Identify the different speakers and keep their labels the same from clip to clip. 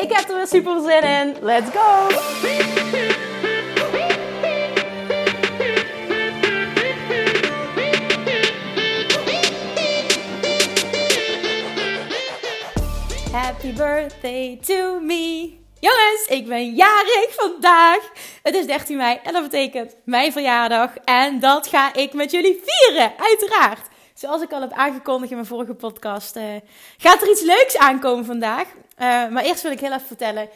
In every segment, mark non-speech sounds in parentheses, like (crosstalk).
Speaker 1: Ik heb er weer super zin in. Let's go! Happy birthday to me. Jongens, ik ben jarig vandaag. Het is 13 mei en dat betekent mijn verjaardag. En dat ga ik met jullie vieren, uiteraard. Zoals ik al heb aangekondigd in mijn vorige podcast, uh, gaat er iets leuks aankomen vandaag. Uh, maar eerst wil ik heel even vertellen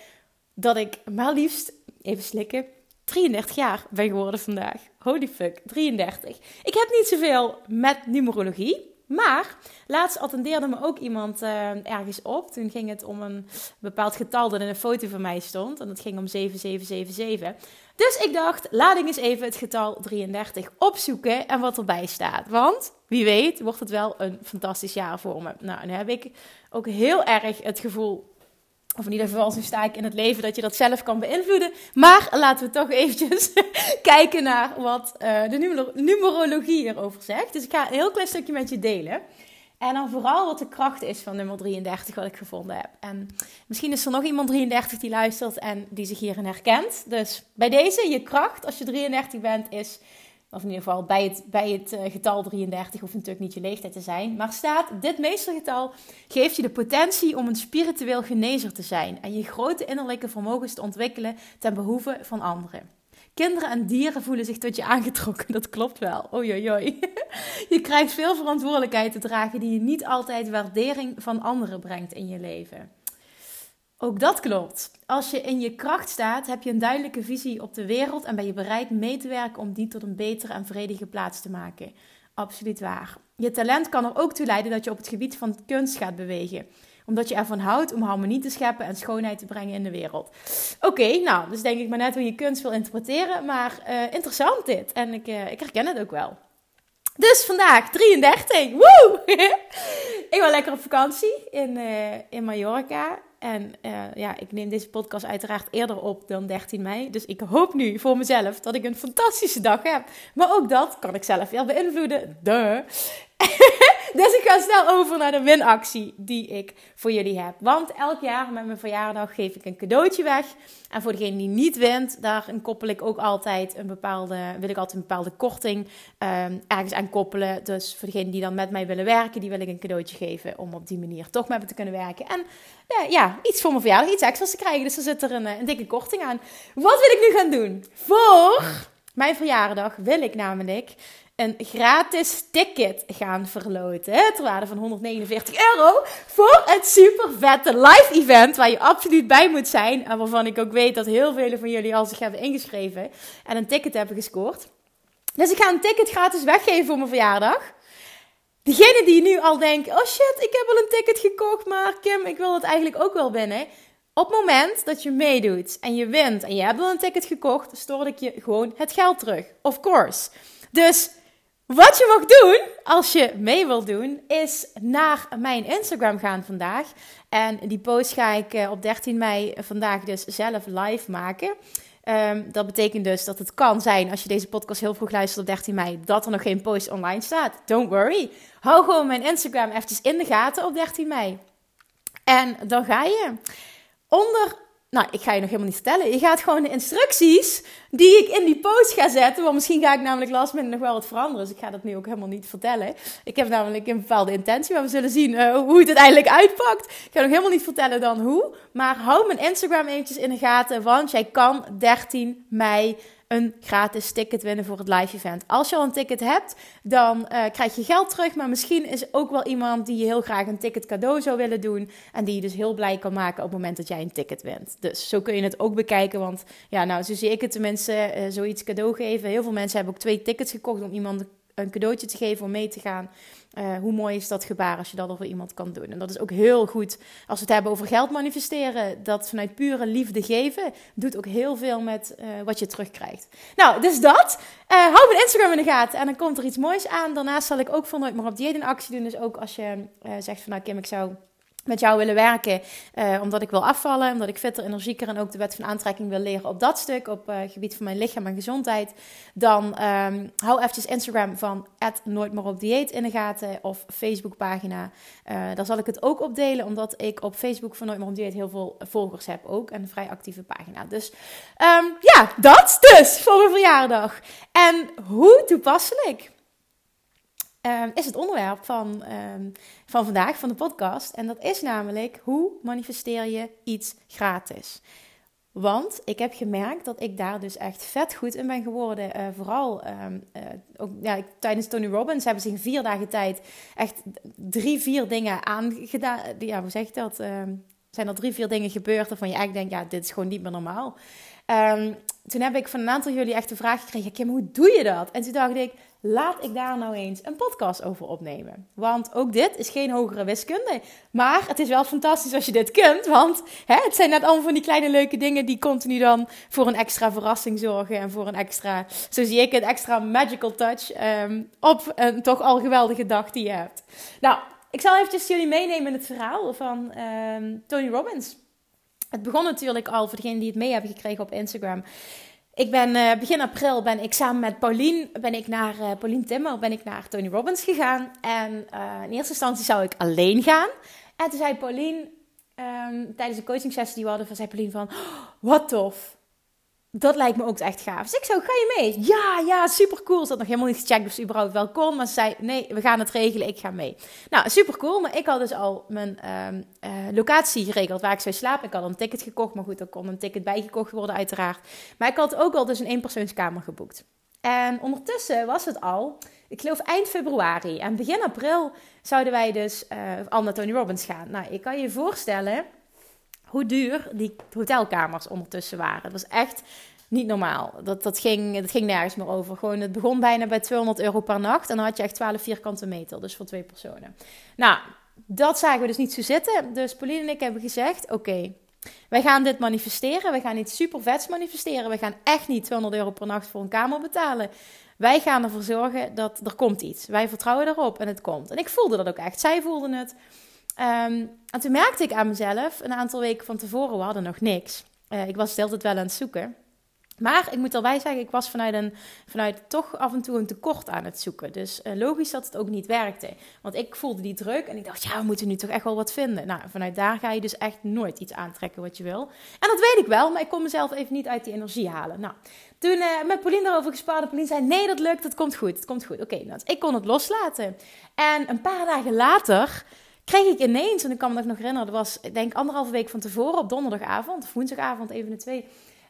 Speaker 1: dat ik maar liefst, even slikken, 33 jaar ben geworden vandaag. Holy fuck, 33. Ik heb niet zoveel met numerologie. Maar laatst attendeerde me ook iemand uh, ergens op. Toen ging het om een bepaald getal dat in een foto van mij stond. En dat ging om 7777. Dus ik dacht, laat ik eens even het getal 33 opzoeken en wat erbij staat. Want wie weet wordt het wel een fantastisch jaar voor me. Nou, nu heb ik ook heel erg het gevoel of in ieder geval, zo sta ik in het leven dat je dat zelf kan beïnvloeden. Maar laten we toch eventjes (laughs) kijken naar wat uh, de numerologie erover zegt. Dus ik ga een heel klein stukje met je delen. En dan vooral wat de kracht is van nummer 33, wat ik gevonden heb. En misschien is er nog iemand 33 die luistert en die zich hierin herkent. Dus bij deze, je kracht als je 33 bent, is of in ieder geval bij het, bij het uh, getal 33 hoeft natuurlijk niet je leeftijd te zijn. Maar staat, dit meestergetal geeft je de potentie om een spiritueel genezer te zijn. En je grote innerlijke vermogens te ontwikkelen ten behoeve van anderen. Kinderen en dieren voelen zich tot je aangetrokken. Dat klopt wel. Oei, (laughs) Je krijgt veel verantwoordelijkheid te dragen die je niet altijd waardering van anderen brengt in je leven. Ook dat klopt. Als je in je kracht staat, heb je een duidelijke visie op de wereld en ben je bereid mee te werken om die tot een betere en vredige plaats te maken. Absoluut waar. Je talent kan er ook toe leiden dat je op het gebied van kunst gaat bewegen omdat je ervan houdt om harmonie te scheppen en schoonheid te brengen in de wereld. Oké, nou, dus denk ik maar net hoe je kunst wil interpreteren. Maar uh, interessant dit. En ik, uh, ik herken het ook wel. Dus vandaag 33. Woe! (laughs) ik ben lekker op vakantie in, uh, in Mallorca. En uh, ja, ik neem deze podcast uiteraard eerder op dan 13 mei. Dus ik hoop nu voor mezelf dat ik een fantastische dag heb. Maar ook dat kan ik zelf weer beïnvloeden. Duh. (laughs) dus ik ga snel over naar de winactie die ik voor jullie heb. Want elk jaar met mijn verjaardag geef ik een cadeautje weg. En voor degene die niet wint, daar koppel ik ook altijd een bepaalde, wil ik altijd een bepaalde korting um, ergens aan koppelen. Dus voor degene die dan met mij willen werken, die wil ik een cadeautje geven om op die manier toch met me te kunnen werken. En ja, iets voor mijn verjaardag, iets extra's te krijgen. Dus er zit er een, een dikke korting aan. Wat wil ik nu gaan doen? Voor mijn verjaardag wil ik namelijk een gratis ticket gaan verloten. Ter waarde van 149 euro. Voor het super vette live event. Waar je absoluut bij moet zijn. En waarvan ik ook weet dat heel vele van jullie al zich hebben ingeschreven. En een ticket hebben gescoord. Dus ik ga een ticket gratis weggeven voor mijn verjaardag. Degene die nu al denkt: oh shit, ik heb al een ticket gekocht. Maar Kim, ik wil het eigenlijk ook wel binnen. Op het moment dat je meedoet en je wint en je hebt al een ticket gekocht, stort ik je gewoon het geld terug. Of course. Dus wat je mag doen als je mee wilt doen, is naar mijn Instagram gaan vandaag. En die post ga ik eh, op 13 mei vandaag dus zelf live maken. Um, dat betekent dus dat het kan zijn, als je deze podcast heel vroeg luistert op 13 mei, dat er nog geen post online staat. Don't worry. Hou gewoon mijn Instagram eventjes in de gaten op 13 mei. En dan ga je onder nou, ik ga je nog helemaal niet vertellen. Je gaat gewoon de instructies die ik in die post ga zetten. Want misschien ga ik namelijk last minute nog wel wat veranderen. Dus ik ga dat nu ook helemaal niet vertellen. Ik heb namelijk een bepaalde intentie. Maar we zullen zien uh, hoe het uiteindelijk uitpakt. Ik ga nog helemaal niet vertellen dan hoe. Maar hou mijn Instagram eventjes in de gaten. Want jij kan 13 mei een gratis ticket winnen voor het live event. Als je al een ticket hebt, dan uh, krijg je geld terug. Maar misschien is ook wel iemand die je heel graag een ticket cadeau zou willen doen. En die je dus heel blij kan maken op het moment dat jij een ticket wint. Dus zo kun je het ook bekijken. Want ja, nou, zo zie ik het tenminste. Uh, zoiets cadeau geven. Heel veel mensen hebben ook twee tickets gekocht om iemand een cadeautje te geven om mee te gaan. Uh, hoe mooi is dat gebaar als je dat voor iemand kan doen. En dat is ook heel goed als we het hebben over geld manifesteren. Dat vanuit pure liefde geven doet ook heel veel met uh, wat je terugkrijgt. Nou, dus dat. Uh, hou mijn Instagram in de gaten en dan komt er iets moois aan. Daarnaast zal ik ook van nooit meer op dieet actie doen. Dus ook als je zegt van nou Kim, ik zou met jou willen werken. Uh, omdat ik wil afvallen, omdat ik fitter, energieker en ook de wet van aantrekking wil leren op dat stuk, op uh, gebied van mijn lichaam en gezondheid. Dan um, hou eventjes Instagram van nooit meer op dieet in de gaten of Facebookpagina. Uh, daar zal ik het ook op delen, omdat ik op Facebook van nooit op dieet heel veel volgers heb ook. En een vrij actieve pagina. Dus um, ja, dat dus voor een verjaardag. En hoe toepasselijk Ehm, is het onderwerp van, ehm, van vandaag, van de podcast. En dat is namelijk hoe manifesteer je iets gratis? Want ik heb gemerkt dat ik daar dus echt vet goed in ben geworden. Uh, vooral um, uh, ook, ja, tijdens Tony Robbins hebben ze in vier dagen tijd echt drie, vier dingen aangedaan. Ja, hoe zeg je dat? zijn er drie, vier dingen gebeurd waarvan je eigenlijk denkt, ja, dit is gewoon niet meer normaal. toen heb ik van een aantal jullie echt de vraag gekregen, Kim, hoe doe je dat? En toen dacht ik, laat ik daar nou eens een podcast over opnemen. Want ook dit is geen hogere wiskunde. Maar het is wel fantastisch als je dit kunt. Want hè, het zijn net allemaal van die kleine leuke dingen die continu dan voor een extra verrassing zorgen. En voor een extra, zo zie ik het, extra magical touch um, op een toch al geweldige dag die je hebt. Nou, ik zal eventjes jullie meenemen in het verhaal van um, Tony Robbins. Het begon natuurlijk al voor degenen die het mee hebben gekregen op Instagram. Ik ben uh, begin april ben ik samen met Paulien, ben ik naar uh, Paulien Timmer, ben ik naar Tony Robbins gegaan. En uh, in eerste instantie zou ik alleen gaan. En toen zei Paulien, um, tijdens de coaching sessie die we hadden, zei Paulien van, wat tof dat lijkt me ook echt gaaf. Dus ik zo, ga je mee? Ja, ja, super cool. Ze had nog helemaal niet gecheckt ze überhaupt wel kon. Maar ze zei, nee, we gaan het regelen, ik ga mee. Nou, super cool. Maar ik had dus al mijn uh, uh, locatie geregeld waar ik zou slapen. Ik had een ticket gekocht, maar goed, er kon een ticket bijgekocht worden uiteraard. Maar ik had ook al dus een eenpersoonskamer geboekt. En ondertussen was het al, ik geloof eind februari. En begin april zouden wij dus uh, al naar Tony Robbins gaan. Nou, ik kan je voorstellen hoe duur die hotelkamers ondertussen waren. Het was echt niet normaal. Dat, dat, ging, dat ging nergens meer over. Gewoon, het begon bijna bij 200 euro per nacht. En dan had je echt 12 vierkante meter. Dus voor twee personen. Nou, dat zagen we dus niet zo zitten. Dus Pauline en ik hebben gezegd: oké. wij gaan dit manifesteren. We gaan iets super vets manifesteren. We gaan echt niet 200 euro per nacht voor een kamer betalen. Wij gaan ervoor zorgen dat er komt iets. Wij vertrouwen erop en het komt. En ik voelde dat ook echt. Zij voelden het. Um, en toen merkte ik aan mezelf, een aantal weken van tevoren, we hadden nog niks. Uh, ik was de hele tijd wel aan het zoeken. Maar ik moet erbij zeggen, ik was vanuit, een, vanuit toch af en toe een tekort aan het zoeken. Dus uh, logisch dat het ook niet werkte. Want ik voelde die druk en ik dacht, ja, we moeten nu toch echt wel wat vinden. Nou, vanuit daar ga je dus echt nooit iets aantrekken wat je wil. En dat weet ik wel, maar ik kon mezelf even niet uit die energie halen. Nou, toen uh, met Pauline daarover gesproken, Pauline zei, nee, dat lukt, dat komt goed, het komt goed. Oké, nou, ik kon het loslaten. En een paar dagen later kreeg ik ineens, en ik kan me nog herinneren, dat was ik denk anderhalve week van tevoren op donderdagavond of woensdagavond, even de twee.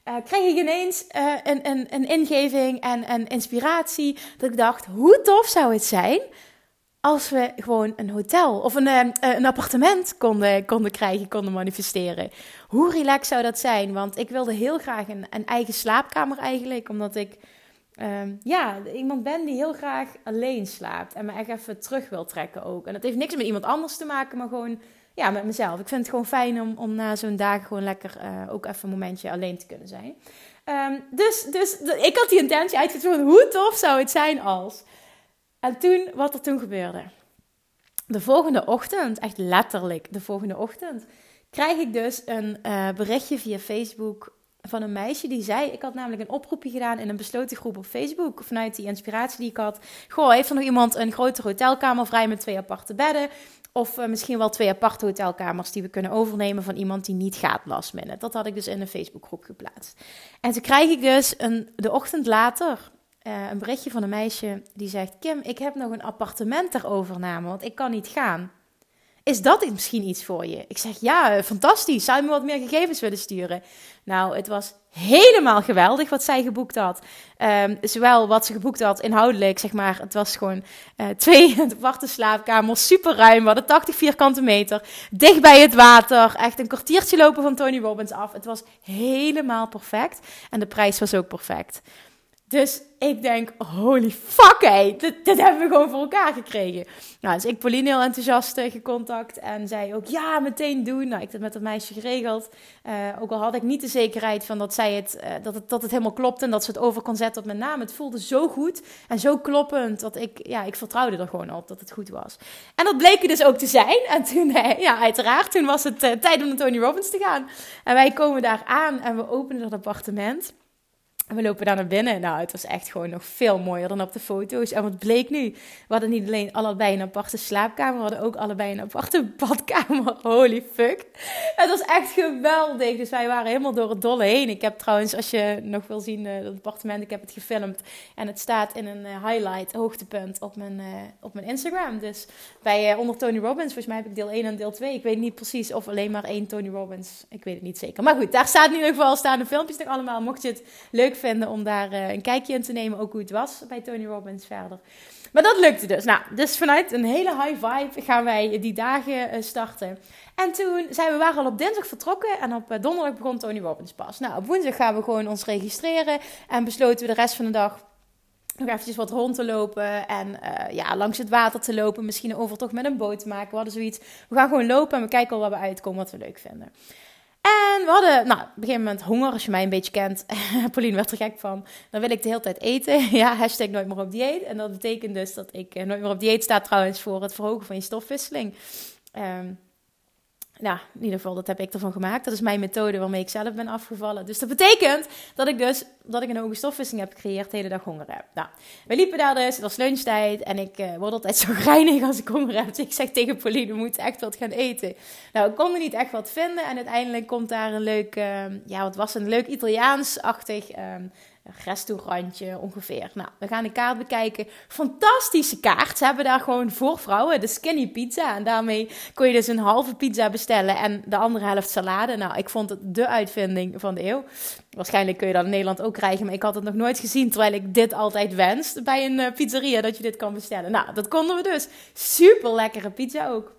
Speaker 1: Uh, kreeg ik ineens uh, een, een, een ingeving en een inspiratie. Dat ik dacht, hoe tof zou het zijn als we gewoon een hotel of een, uh, een appartement konden, konden krijgen, konden manifesteren. Hoe relaxed zou dat zijn? Want ik wilde heel graag een, een eigen slaapkamer eigenlijk, omdat ik Um, ja, iemand ben die heel graag alleen slaapt en me echt even terug wil trekken ook. En dat heeft niks met iemand anders te maken, maar gewoon ja, met mezelf. Ik vind het gewoon fijn om, om na zo'n dag gewoon lekker uh, ook even een momentje alleen te kunnen zijn. Um, dus, dus ik had die intentie uitgezet hoe tof zou het zijn als. En toen, wat er toen gebeurde. De volgende ochtend, echt letterlijk de volgende ochtend, krijg ik dus een uh, berichtje via Facebook van een meisje die zei: Ik had namelijk een oproepje gedaan in een besloten groep op Facebook. Vanuit die inspiratie die ik had. Goh, heeft er nog iemand een grotere hotelkamer vrij met twee aparte bedden? Of uh, misschien wel twee aparte hotelkamers die we kunnen overnemen van iemand die niet gaat last. Dat had ik dus in een Facebookgroep geplaatst. En toen krijg ik dus een, de ochtend later uh, een berichtje van een meisje die zegt: Kim, ik heb nog een appartement ter overname, want ik kan niet gaan. Is dat misschien iets voor je? Ik zeg ja, fantastisch. Zou je me wat meer gegevens willen sturen? Nou, het was helemaal geweldig wat zij geboekt had. Um, zowel wat ze geboekt had inhoudelijk, zeg maar. Het was gewoon uh, twee (laughs) aparte slaapkamers, super ruim. We hadden 80 vierkante meter, dicht bij het water. Echt een kwartiertje lopen van Tony Robbins af. Het was helemaal perfect. En de prijs was ook perfect. Dus ik denk, holy fuck, hé, dit, hebben we gewoon voor elkaar gekregen. Nou, dus ik Pauline heel enthousiast uh, gecontact en zei ook, ja, meteen doen. Nou, ik heb met een meisje geregeld. Uh, ook al had ik niet de zekerheid van dat, zij het, uh, dat, het, dat het helemaal klopte en dat ze het over kon zetten op mijn naam. Het voelde zo goed en zo kloppend dat ik, ja, ik vertrouwde er gewoon op dat het goed was. En dat bleek dus ook te zijn. En toen, ja, uiteraard, toen was het tijd om naar Tony Robbins te gaan. En wij komen daar aan en we openen dat appartement. We lopen daar naar binnen. Nou, het was echt gewoon nog veel mooier dan op de foto's. En wat bleek nu? We hadden niet alleen allebei een aparte slaapkamer, we hadden ook allebei een aparte (laughs) badkamer. Holy fuck. Het was echt geweldig. Dus wij waren helemaal door het dolle heen. Ik heb trouwens, als je nog wil zien, uh, het appartement, ik heb het gefilmd. En het staat in een uh, highlight, hoogtepunt, op mijn, uh, op mijn Instagram. Dus bij onder Tony Robbins, volgens mij heb ik deel 1 en deel 2. Ik weet niet precies of alleen maar één Tony Robbins. Ik weet het niet zeker. Maar goed, daar staat in ieder geval staan de filmpjes nog allemaal. Mocht je het leuk vinden om daar uh, een kijkje in te nemen, ook hoe het was bij Tony Robbins verder. Maar dat lukte dus. Nou, dus vanuit een hele high vibe gaan wij die dagen uh, starten. En toen zijn we waren al op dinsdag vertrokken en op uh, donderdag begon Tony Robbins pas. Nou, op woensdag gaan we gewoon ons registreren en besloten we de rest van de dag nog eventjes wat rond te lopen en ja, langs het water te lopen. Misschien een overtocht met een boot te maken. We hadden zoiets. We gaan gewoon lopen en we kijken al waar we uitkomen, wat we leuk vinden. En we hadden, nou, op een gegeven moment honger, als je mij een beetje kent. (laughs) Pauline werd er gek van. Dan wil ik de hele tijd eten. (laughs) Ja, hashtag nooit meer op dieet. En dat betekent dus dat ik nooit meer op dieet sta trouwens voor het verhogen van je stofwisseling. Um, nou, in ieder geval, dat heb ik ervan gemaakt. Dat is mijn methode waarmee ik zelf ben afgevallen. Dus dat betekent dat ik dus dat ik een hoge stofwisseling heb gecreëerd, de hele dag honger heb. Nou, we liepen daar dus, het was lunchtijd en ik uh, word altijd zo (laughs) grijnig als ik honger heb. Dus ik zeg tegen Pauline, we moeten echt wat gaan eten. Nou, ik kon er niet echt wat vinden en uiteindelijk komt daar een leuk, uh, ja, wat was een leuk Italiaans-achtig... Uh, restaurantje ongeveer. Nou, we gaan de kaart bekijken. Fantastische kaart. Ze hebben daar gewoon voor vrouwen de skinny pizza. En daarmee kon je dus een halve pizza bestellen en de andere helft salade. Nou, ik vond het de uitvinding van de eeuw. Waarschijnlijk kun je dat in Nederland ook krijgen, maar ik had het nog nooit gezien. Terwijl ik dit altijd wens bij een uh, pizzeria, dat je dit kan bestellen. Nou, dat konden we dus. Super lekkere pizza ook.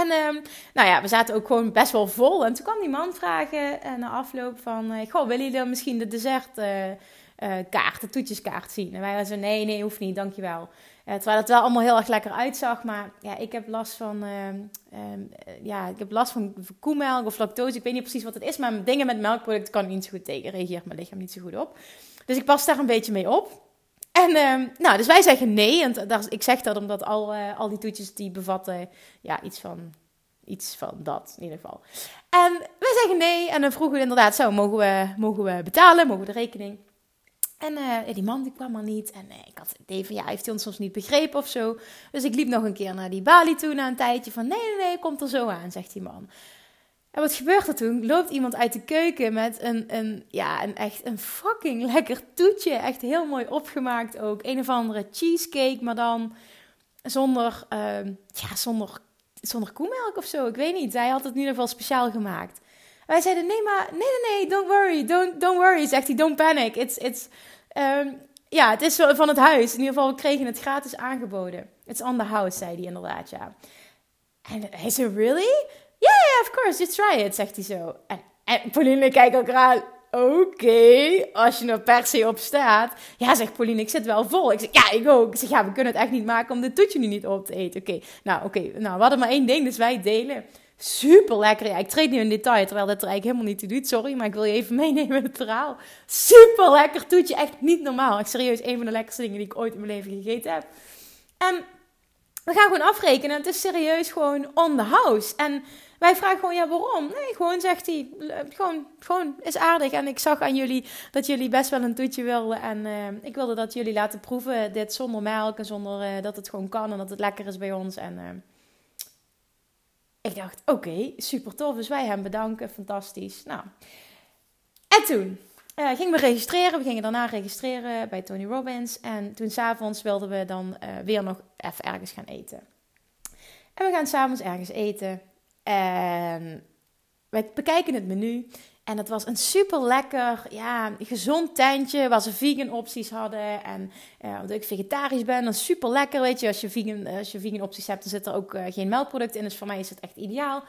Speaker 1: En um, nou ja, we zaten ook gewoon best wel vol. En toen kwam die man vragen uh, na afloop van... Uh, goh, willen jullie misschien de dessertkaart, de toetjeskaart zien? En wij zeiden, nee, nee, hoeft niet, dankjewel. terwijl het wel allemaal heel erg lekker uitzag. Maar ja, ik heb last van... Um, ja, ik heb last van koemelk of lactose. Ik weet niet precies wat het is. Maar dingen met melkproducten kan ik niet zo goed tegen. Reageert mijn lichaam niet zo goed op. Dus ik pas daar een beetje mee op. En uh, nou, dus wij zeggen nee. En ik zeg dat omdat al, uh, al die toetjes die bevatten ja, iets, van, iets van dat in ieder geval. En wij zeggen nee. En dan vroegen we inderdaad zo, mogen we, mogen we betalen? Mogen we de rekening? En uh, die man die kwam er niet. En ik had het idee van, ja, heeft hij ons soms niet begrepen of zo? Dus ik liep nog een keer naar die balie toe na een tijdje. Van, nee, nee, nee, komt er zo aan, zegt die man. En wat gebeurt er toen? Loopt iemand uit de keuken met een, een, ja, een echt een fucking lekker toetje. Echt heel mooi opgemaakt ook. Een of andere cheesecake, maar dan zonder, uh, ja, zonder, zonder koemelk of zo. Ik weet niet. Hij had het in ieder geval speciaal gemaakt. En wij zeiden, nee, maar nee, nee, nee, don't worry. Don't, don't worry, zegt hij, don't panic. It's, it's, um, ja, het is van het huis. In ieder geval, we kregen het gratis aangeboden. It's on the house, zei hij inderdaad, ja. En hij zei, really? Yeah, of course, just try it, zegt hij zo. En, Pauline kijkt ook aan. Oké, als je er per se op staat. Ja, zegt Pauline, ik zit wel vol. Ik zeg, ja, ik ook. Ik zeg, ja, we kunnen het echt niet maken om dit toetje nu niet op te eten. Oké, nou, oké. Nou, we hadden maar één ding, dus wij delen. Super lekker. Ja, ik treed nu in detail, terwijl dat er eigenlijk helemaal niet toe doet. Sorry, maar ik wil je even meenemen in het verhaal. Super lekker toetje. Echt niet normaal. Echt serieus, een van de lekkerste dingen die ik ooit in mijn leven gegeten heb. En we gaan gewoon afrekenen. Het is serieus gewoon on the house. En wij vragen gewoon, ja, waarom? Nee, gewoon zegt hij, gewoon, gewoon is aardig. En ik zag aan jullie dat jullie best wel een toetje wilden. En uh, ik wilde dat jullie laten proeven, dit zonder melk en zonder uh, dat het gewoon kan en dat het lekker is bij ons. En ik dacht, oké, super tof. Dus wij hem bedanken, fantastisch. Nou, en toen uh, gingen we registreren. We gingen daarna registreren bij Tony Robbins. En toen s'avonds wilden we dan weer nog even ergens gaan eten. En we gaan s'avonds ergens eten. En wij bekijken het menu. En het was een super lekker, ja, gezond tentje waar ze vegan opties hadden. En uh, omdat ik vegetarisch ben, dan super lekker, weet je. Als je vegan, als je vegan opties hebt, dan zit er ook uh, geen melkproduct in. Dus voor mij is het echt ideaal.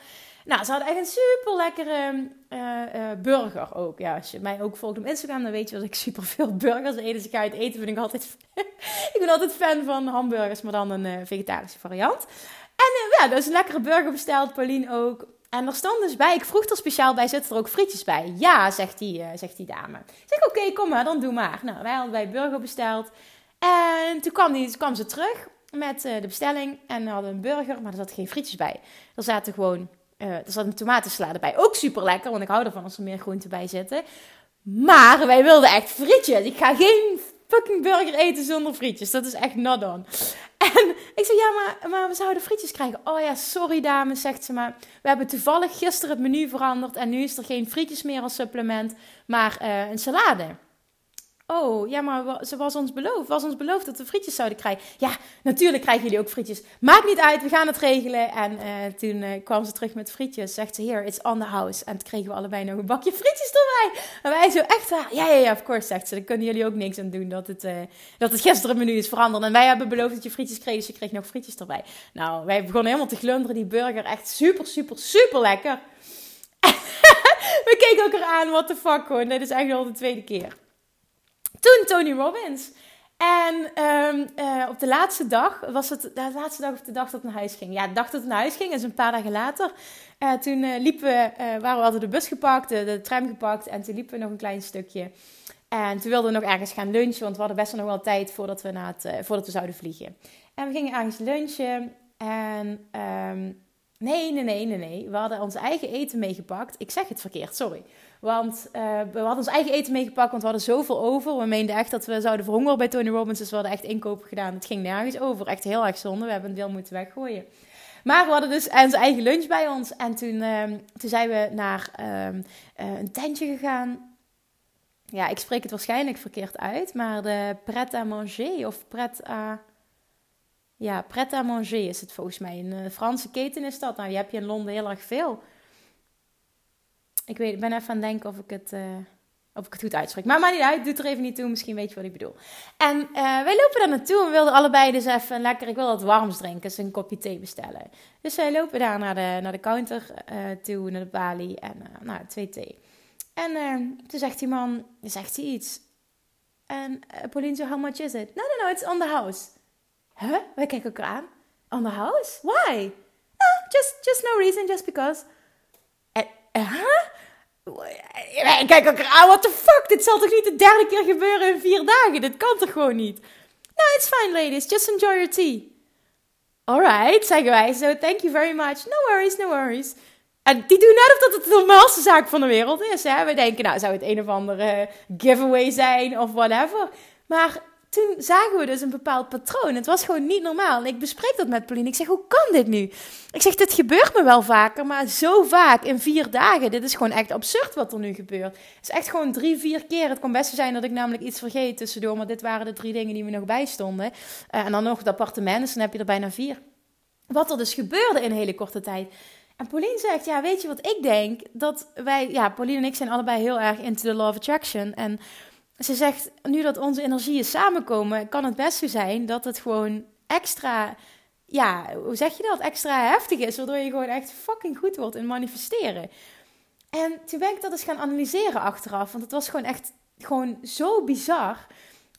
Speaker 1: Nou, ze hadden echt een super lekkere burger ook. Ja, als je mij ook volgt op Instagram, dan weet je dat ik (laughs) super veel burgers eet. Dus ik ga uit eten, vind ik altijd... (laughs) ik ben altijd fan van hamburgers, maar dan een vegetarische variant. Ja, dus een lekkere burger besteld, Pauline ook. En er stond dus bij, ik vroeg er speciaal bij, zitten er ook frietjes bij? Ja, zegt die, zegt die dame. Ik zeg, oké, kom maar, dan doe maar. Nou, wij hadden bij burger besteld. En toen kwam, die, kwam ze terug met de bestelling en hadden een burger, maar er zaten geen frietjes bij. Er zaten gewoon uh, er zat een tomatensalade bij. Ook super lekker, want ik hou ervan als er meer groenten bij zitten. Maar wij wilden echt frietjes. Ik ga geen fucking burger eten zonder frietjes. Dat is echt not on. En ik zei, ja, maar, maar we zouden frietjes krijgen. Oh ja, sorry dames, zegt ze maar. We hebben toevallig gisteren het menu veranderd. En nu is er geen frietjes meer als supplement, maar uh, een salade. Oh, ja, maar ze was ons beloofd. Was ons beloofd dat we frietjes zouden krijgen. Ja, natuurlijk krijgen jullie ook frietjes. Maakt niet uit, we gaan het regelen. En uh, toen uh, kwam ze terug met frietjes. Zegt ze, hier, it's on the house. En toen kregen we allebei nog een bakje frietjes erbij. En wij zo echt, ja, ja, ja, of course, zegt ze. Daar kunnen jullie ook niks aan doen dat het, uh, dat het gisteren menu is veranderd. En wij hebben beloofd dat je frietjes kreeg, dus je kreeg nog frietjes erbij. Nou, wij begonnen helemaal te glunderen. Die burger, echt super, super, super lekker. (laughs) we keken elkaar aan, what the fuck gewoon. Dit is eigenlijk al de tweede keer. Toen Tony Robbins. En um, uh, op de laatste dag, was het de laatste dag of de dag dat het naar huis ging? Ja, de dag dat het naar huis ging, is een paar dagen later. Uh, toen uh, liepen we, waren we de bus gepakt, de, de, tram gepakt en toen liepen we nog een klein stukje. En toen wilden we nog ergens gaan lunchen, want we hadden best wel nog wel tijd voordat we, naar het, voordat we zouden vliegen. En we gingen ergens lunchen en um, nee, nee, nee, nee, nee. We hadden ons eigen eten meegepakt. Ik zeg het verkeerd, sorry. Want uh, we hadden ons eigen eten meegepakt, want we hadden zoveel over. We meenden echt dat we zouden verhongeren bij Tony Robbins. Dus we hadden echt inkopen gedaan. Het ging nergens over. Echt heel erg zonde. We hebben een deel moeten weggooien. Maar we hadden dus onze eigen lunch bij ons. En toen, uh, toen zijn we naar uh, een tentje gegaan. Ja, ik spreek het waarschijnlijk verkeerd uit. Maar de pret à manger of pret à... Ja, pret à manger is het volgens mij. Een eh, Franse keten is dat. Nou, die heb je in Londen heel erg veel ik, weet, ben even aan het denken of ik het, uh, of ik het goed uitspreek. Maar maar niet uit, doet er even niet toe. Misschien weet je wat ik bedoel. En uh, wij lopen daar naartoe we wilden allebei dus even lekker, ik wil wat warms drinken. Dus een kopje thee bestellen. Dus wij lopen daar naar de, naar de counter toe, naar de balie. En nou, twee thee. En toen zegt die man, zegt hij iets. En Pauline how much is it? No, no, no, it's on the house. Huh? Wij kijken elkaar aan. On the house? Why? No, just, just no reason, just because. Huh? Kijk elkaar aan, what the fuck? Dit zal toch niet de derde keer gebeuren in vier dagen? Dit kan toch gewoon niet? No, it's fine, ladies. Just enjoy your tea. Alright, zeggen wij. So, thank you very much. No worries, no worries. En die doen net of dat het de normaalste zaak van de wereld is. Hè? We denken, nou, zou het een of andere giveaway zijn of whatever. Maar toen zagen we dus een bepaald patroon. Het was gewoon niet normaal. En ik bespreek dat met Pauline. Ik zeg, hoe kan dit nu? Ik zeg, dit gebeurt me wel vaker, maar zo vaak in vier dagen. Dit is gewoon echt absurd wat er nu gebeurt. Het is echt gewoon drie, vier keer. Het kon best zijn dat ik namelijk iets vergeet tussendoor. Maar dit waren de drie dingen die me nog bijstonden. Uh, en dan nog het appartement, dus dan heb je er bijna vier. Wat er dus gebeurde in een hele korte tijd. En Pauline zegt, ja, weet je wat ik denk? Dat wij, ja, Pauline en ik zijn allebei heel erg into the law of attraction. En ze zegt, nu dat onze energieën samenkomen, kan het best zo zijn dat het gewoon extra, ja, hoe zeg je dat? Extra heftig is, waardoor je gewoon echt fucking goed wordt in manifesteren. En toen ben ik dat eens gaan analyseren achteraf, want het was gewoon echt gewoon zo bizar.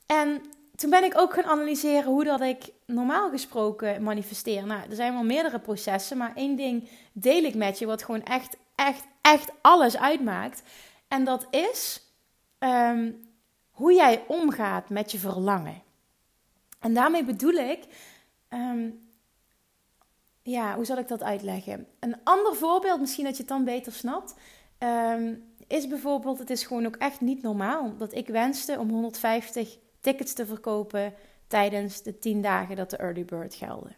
Speaker 1: En toen ben ik ook gaan analyseren hoe dat ik normaal gesproken manifesteer. Nou, er zijn wel meerdere processen, maar één ding deel ik met je, wat gewoon echt, echt, echt alles uitmaakt. En dat is ehm, hoe jij omgaat met je verlangen. En daarmee bedoel ik, ehm, ja, hoe zal ik dat uitleggen? Een ander voorbeeld, misschien dat je het dan beter snapt, ehm, is bijvoorbeeld, het is gewoon ook echt niet normaal dat ik wenste om 150 tickets te verkopen tijdens de 10 dagen dat de early bird gelden.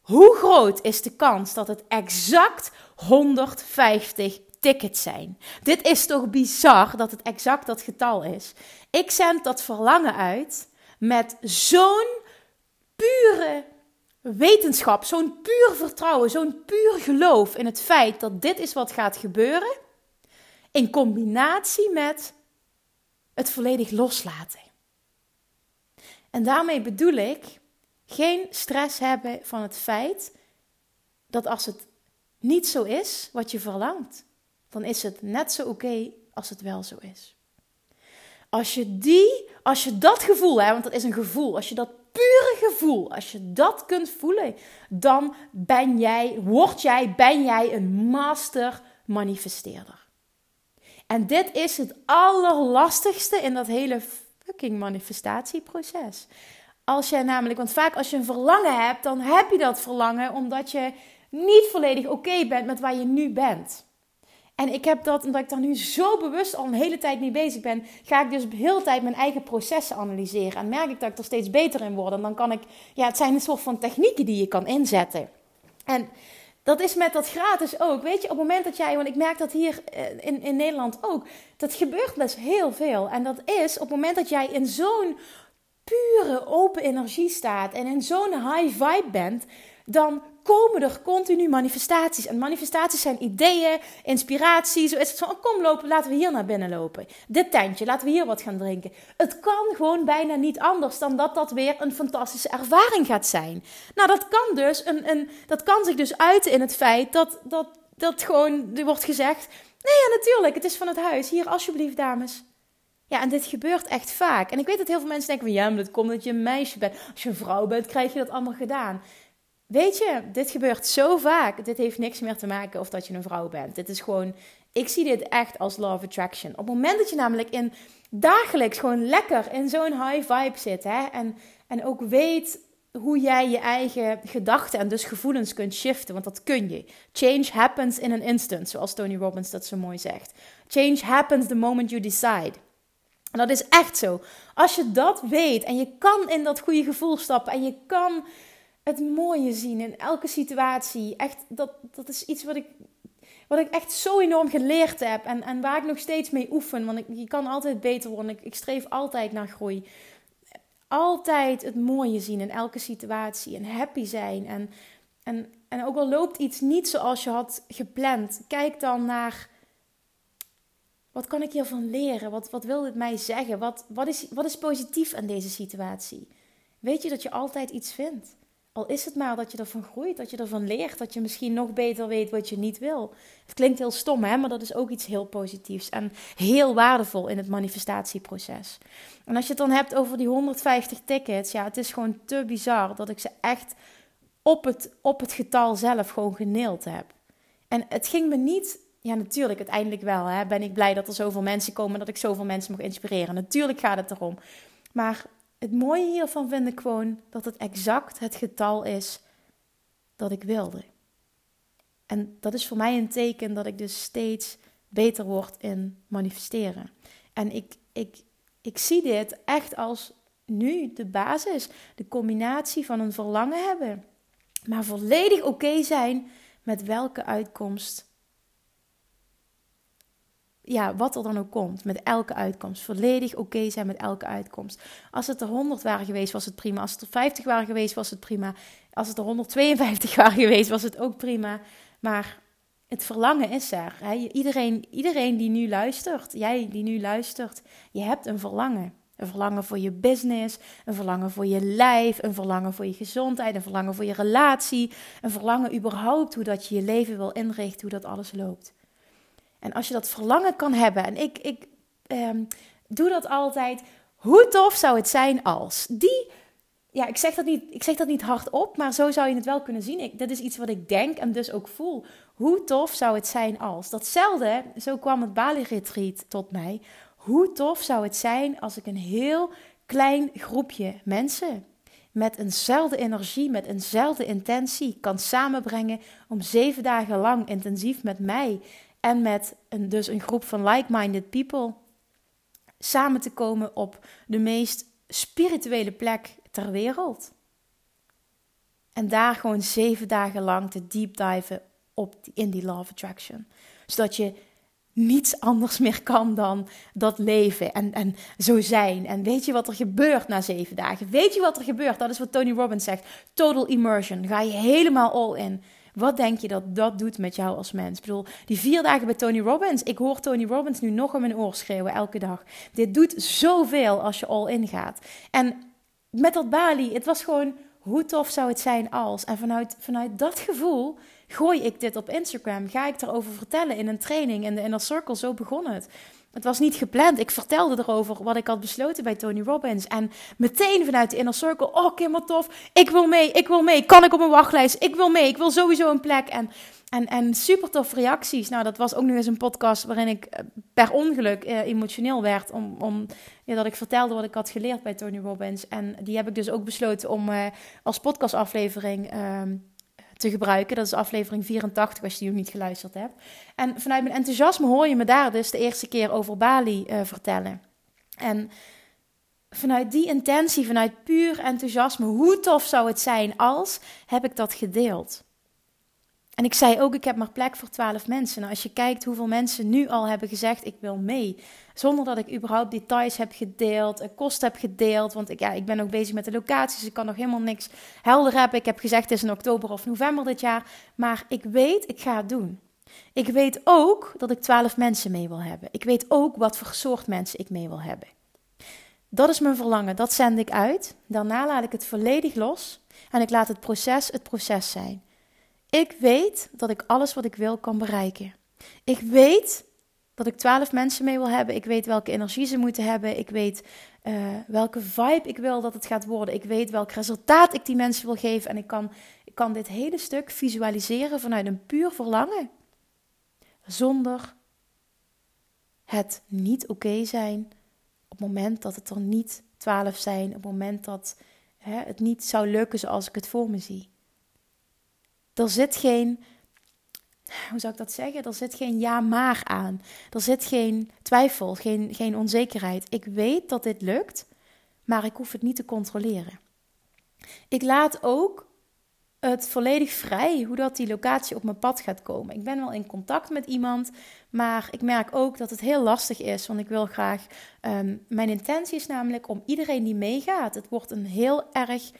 Speaker 1: Hoe groot is de kans dat het exact 150 zijn. Dit is toch bizar dat het exact dat getal is. Ik zend dat verlangen uit met zo'n pure wetenschap, zo'n puur vertrouwen, zo'n puur geloof in het feit dat dit is wat gaat gebeuren, in combinatie met het volledig loslaten. En daarmee bedoel ik geen stress hebben van het feit dat als het niet zo is wat je verlangt, dan is het net zo oké als het wel zo is. Als je die, als je dat gevoel, hè, want dat is een gevoel, als je dat pure gevoel, als je dat kunt voelen, dan ben jij, word jij, ben jij een master manifesteerder. En dit is het allerlastigste in dat hele fucking manifestatieproces. Als jij namelijk, want vaak als je een verlangen hebt, dan heb je dat verlangen omdat je niet volledig oké bent met waar je nu bent. En ik heb dat, omdat ik daar nu zo bewust al een hele tijd mee bezig ben, ga ik dus de hele tijd mijn eigen processen analyseren. En merk ik dat ik er steeds beter in word. En dan kan ik, ja, het zijn een soort van technieken die je kan inzetten. En dat is met dat gratis ook. Weet je, op het moment dat jij, want ik merk dat hier eh, in, in Nederland ook, dat gebeurt best heel veel. En dat is op het moment dat jij in zo'n pure open energie staat en in zo'n high vibe bent, dan komen er continu manifestaties. En manifestaties zijn ideeën, inspiratie. Zo is het van, oh, kom lopen, laten we hier naar binnen lopen. Dit tentje, laten we hier wat gaan drinken. Het kan gewoon bijna niet anders dan dat dat weer een fantastische ervaring gaat zijn. Nou, dat kan dus, een, een, dat kan zich dus uiten in het feit dat, dat, dat gewoon, er wordt gezegd... Nee, ja, natuurlijk, het is van het huis. Hier, alsjeblieft, dames. Ja, en dit gebeurt echt vaak. En ik weet dat heel veel mensen denken van... Ja, maar dat komt dat je een meisje bent. Als je een vrouw bent, krijg je dat allemaal gedaan. Weet je, dit gebeurt zo vaak. Dit heeft niks meer te maken of dat je een vrouw bent. Dit is gewoon, ik zie dit echt als law of attraction. Op het moment dat je namelijk in dagelijks gewoon lekker in zo'n high vibe zit, hè, en, en ook weet hoe jij je eigen gedachten en dus gevoelens kunt shiften, want dat kun je. Change happens in an instant, zoals Tony Robbins dat zo mooi zegt. Change happens the moment you decide. En dat is echt zo. Als je dat weet en je kan in dat goede gevoel stappen en je kan het mooie zien in elke situatie. Echt, dat, dat is iets wat ik, wat ik echt zo enorm geleerd heb. En, en waar ik nog steeds mee oefen. Want ik, je kan altijd beter worden. Ik, streef altijd naar groei. Altijd het mooie zien in elke situatie. En happy zijn. En, en, en ook al loopt iets niet zoals je had gepland. Kijk dan naar... Wat kan ik hiervan leren? Wat, wat wil dit mij zeggen? Wat, wat, is, wat is positief aan deze situatie? Weet je dat je altijd iets vindt? Al is het maar dat je ervan groeit, dat je ervan leert, dat je misschien nog beter weet wat je niet wil. Het klinkt heel stom, hè? maar dat is ook iets heel positiefs en heel waardevol in het manifestatieproces. En als je het dan hebt over die 150 tickets, ja, het is gewoon te bizar dat ik ze echt op het, op het getal zelf gewoon geneeld heb. En het ging me niet ja, natuurlijk, uiteindelijk wel. Hè, ben ik blij dat er zoveel mensen komen, dat ik zoveel mensen mag inspireren. Natuurlijk gaat het erom. Maar het mooie hiervan vind ik gewoon dat het exact het getal is dat ik wilde. En dat is voor mij een teken dat ik dus steeds beter word in manifesteren. En ik, ik, ik zie dit echt als nu de basis, de combinatie van een verlangen hebben, maar volledig oké zijn met welke uitkomst ja, wat er dan ook komt, met elke uitkomst. Volledig oké zijn met elke uitkomst. Als het er 100 waren geweest, was het prima. Als het er 50 waren geweest, was het prima. Als het er 152 (laughs) waren geweest, was het ook prima. Maar het verlangen is er. Iedereen, iedereen die nu luistert, jij die nu luistert, je hebt een verlangen. Een verlangen voor je business, een verlangen voor je lijf, een verlangen voor je gezondheid, een verlangen voor je relatie, een verlangen überhaupt hoe dat je je leven wil inrichten, hoe dat alles loopt. En als je dat verlangen kan hebben, en ik, ik ehm, doe dat altijd, hoe tof zou het zijn als die. Ja, ik zeg, dat niet, ik zeg dat niet hardop, maar zo zou je het wel kunnen zien. Ik, dat is iets wat ik denk en dus ook voel. Hoe tof zou het zijn als. Datzelfde, zo kwam het Bali-retreat tot mij. Hoe tof zou het zijn als ik een heel klein groepje mensen met eenzelfde energie, met eenzelfde intentie kan samenbrengen om zeven dagen lang intensief met mij en met een, dus een groep van like-minded people samen te komen op de meest spirituele plek ter wereld. En daar gewoon zeven dagen lang te deep diven op in die law attraction. Zodat je niets anders meer kan dan dat leven en, en zo zijn. En weet je wat er gebeurt na zeven dagen? Weet je wat er gebeurt? Dat is wat Tony Robbins zegt. Total immersion. Ga je helemaal all in. Wat denk je dat dat doet met jou als mens? Ik bedoel, die vier dagen bij Tony Robbins. Ik hoor Tony Robbins nu nog in mijn oor schreeuwen elke dag. Dit doet zoveel als je all in gaat. En met dat Bali, het was gewoon, hoe tof zou het zijn als? En vanuit, vanuit dat gevoel gooi ik dit op Instagram? Ga ik erover vertellen in een training in de Inner Circle? Zo begon het. Het was niet gepland. Ik vertelde erover wat ik had besloten bij Tony Robbins. En meteen vanuit de Inner Circle, oh Kim, tof. Ik wil mee, ik wil mee. Kan ik op een wachtlijst? Ik wil mee. Ik wil sowieso een plek. En, en, en super tof reacties. Nou, dat was ook nog eens een podcast waarin ik eh, per ongeluk eh, emotioneel werd. Om, om ja, dat ik vertelde wat ik had geleerd bij Tony Robbins. En die heb ik dus ook besloten om uh, als podcastaflevering... Uh, te gebruiken. Dat is aflevering 84 als je die nog niet geluisterd hebt. En vanuit mijn enthousiasme hoor je me daar dus de eerste keer over Bali uh, vertellen. En vanuit die intentie, vanuit puur enthousiasme, hoe tof zou het zijn als, heb ik dat gedeeld. En ik zei ook, ik heb maar plek voor twaalf mensen. Nou, als je kijkt hoeveel mensen nu al hebben gezegd, ik wil mee. Zonder dat ik überhaupt details heb gedeeld, kosten heb gedeeld. Want ik, ja, ik ben ook bezig met de locaties, ik kan nog helemaal niks helder hebben. Ik heb gezegd, het is in oktober of november dit jaar. Maar ik weet, ik ga het doen. Ik weet ook dat ik twaalf mensen mee wil hebben. Ik weet ook wat voor soort mensen ik mee wil hebben. Dat is mijn verlangen, dat zend ik uit. Daarna laat ik het volledig los en ik laat het proces het proces zijn. Ik weet dat ik alles wat ik wil kan bereiken. Ik weet dat ik twaalf mensen mee wil hebben. Ik weet welke energie ze moeten hebben. Ik weet uh, welke vibe ik wil dat het gaat worden. Ik weet welk resultaat ik die mensen wil geven. En ik kan, ik kan dit hele stuk visualiseren vanuit een puur verlangen. Zonder het niet oké zijn op het moment dat het er niet twaalf zijn. Op het moment dat hè, het niet zou lukken zoals ik het voor me zie. Er zit geen, hoe zou ik dat zeggen? Er zit geen ja maar aan. Er zit geen twijfel, geen, geen onzekerheid. Ik weet dat dit lukt, maar ik hoef het niet te controleren. Ik laat ook het volledig vrij hoe dat die locatie op mijn pad gaat komen. Ik ben wel in contact met iemand, maar ik merk ook dat het heel lastig is, want ik wil graag. Um, mijn intentie is namelijk om iedereen die meegaat. Het wordt een heel erg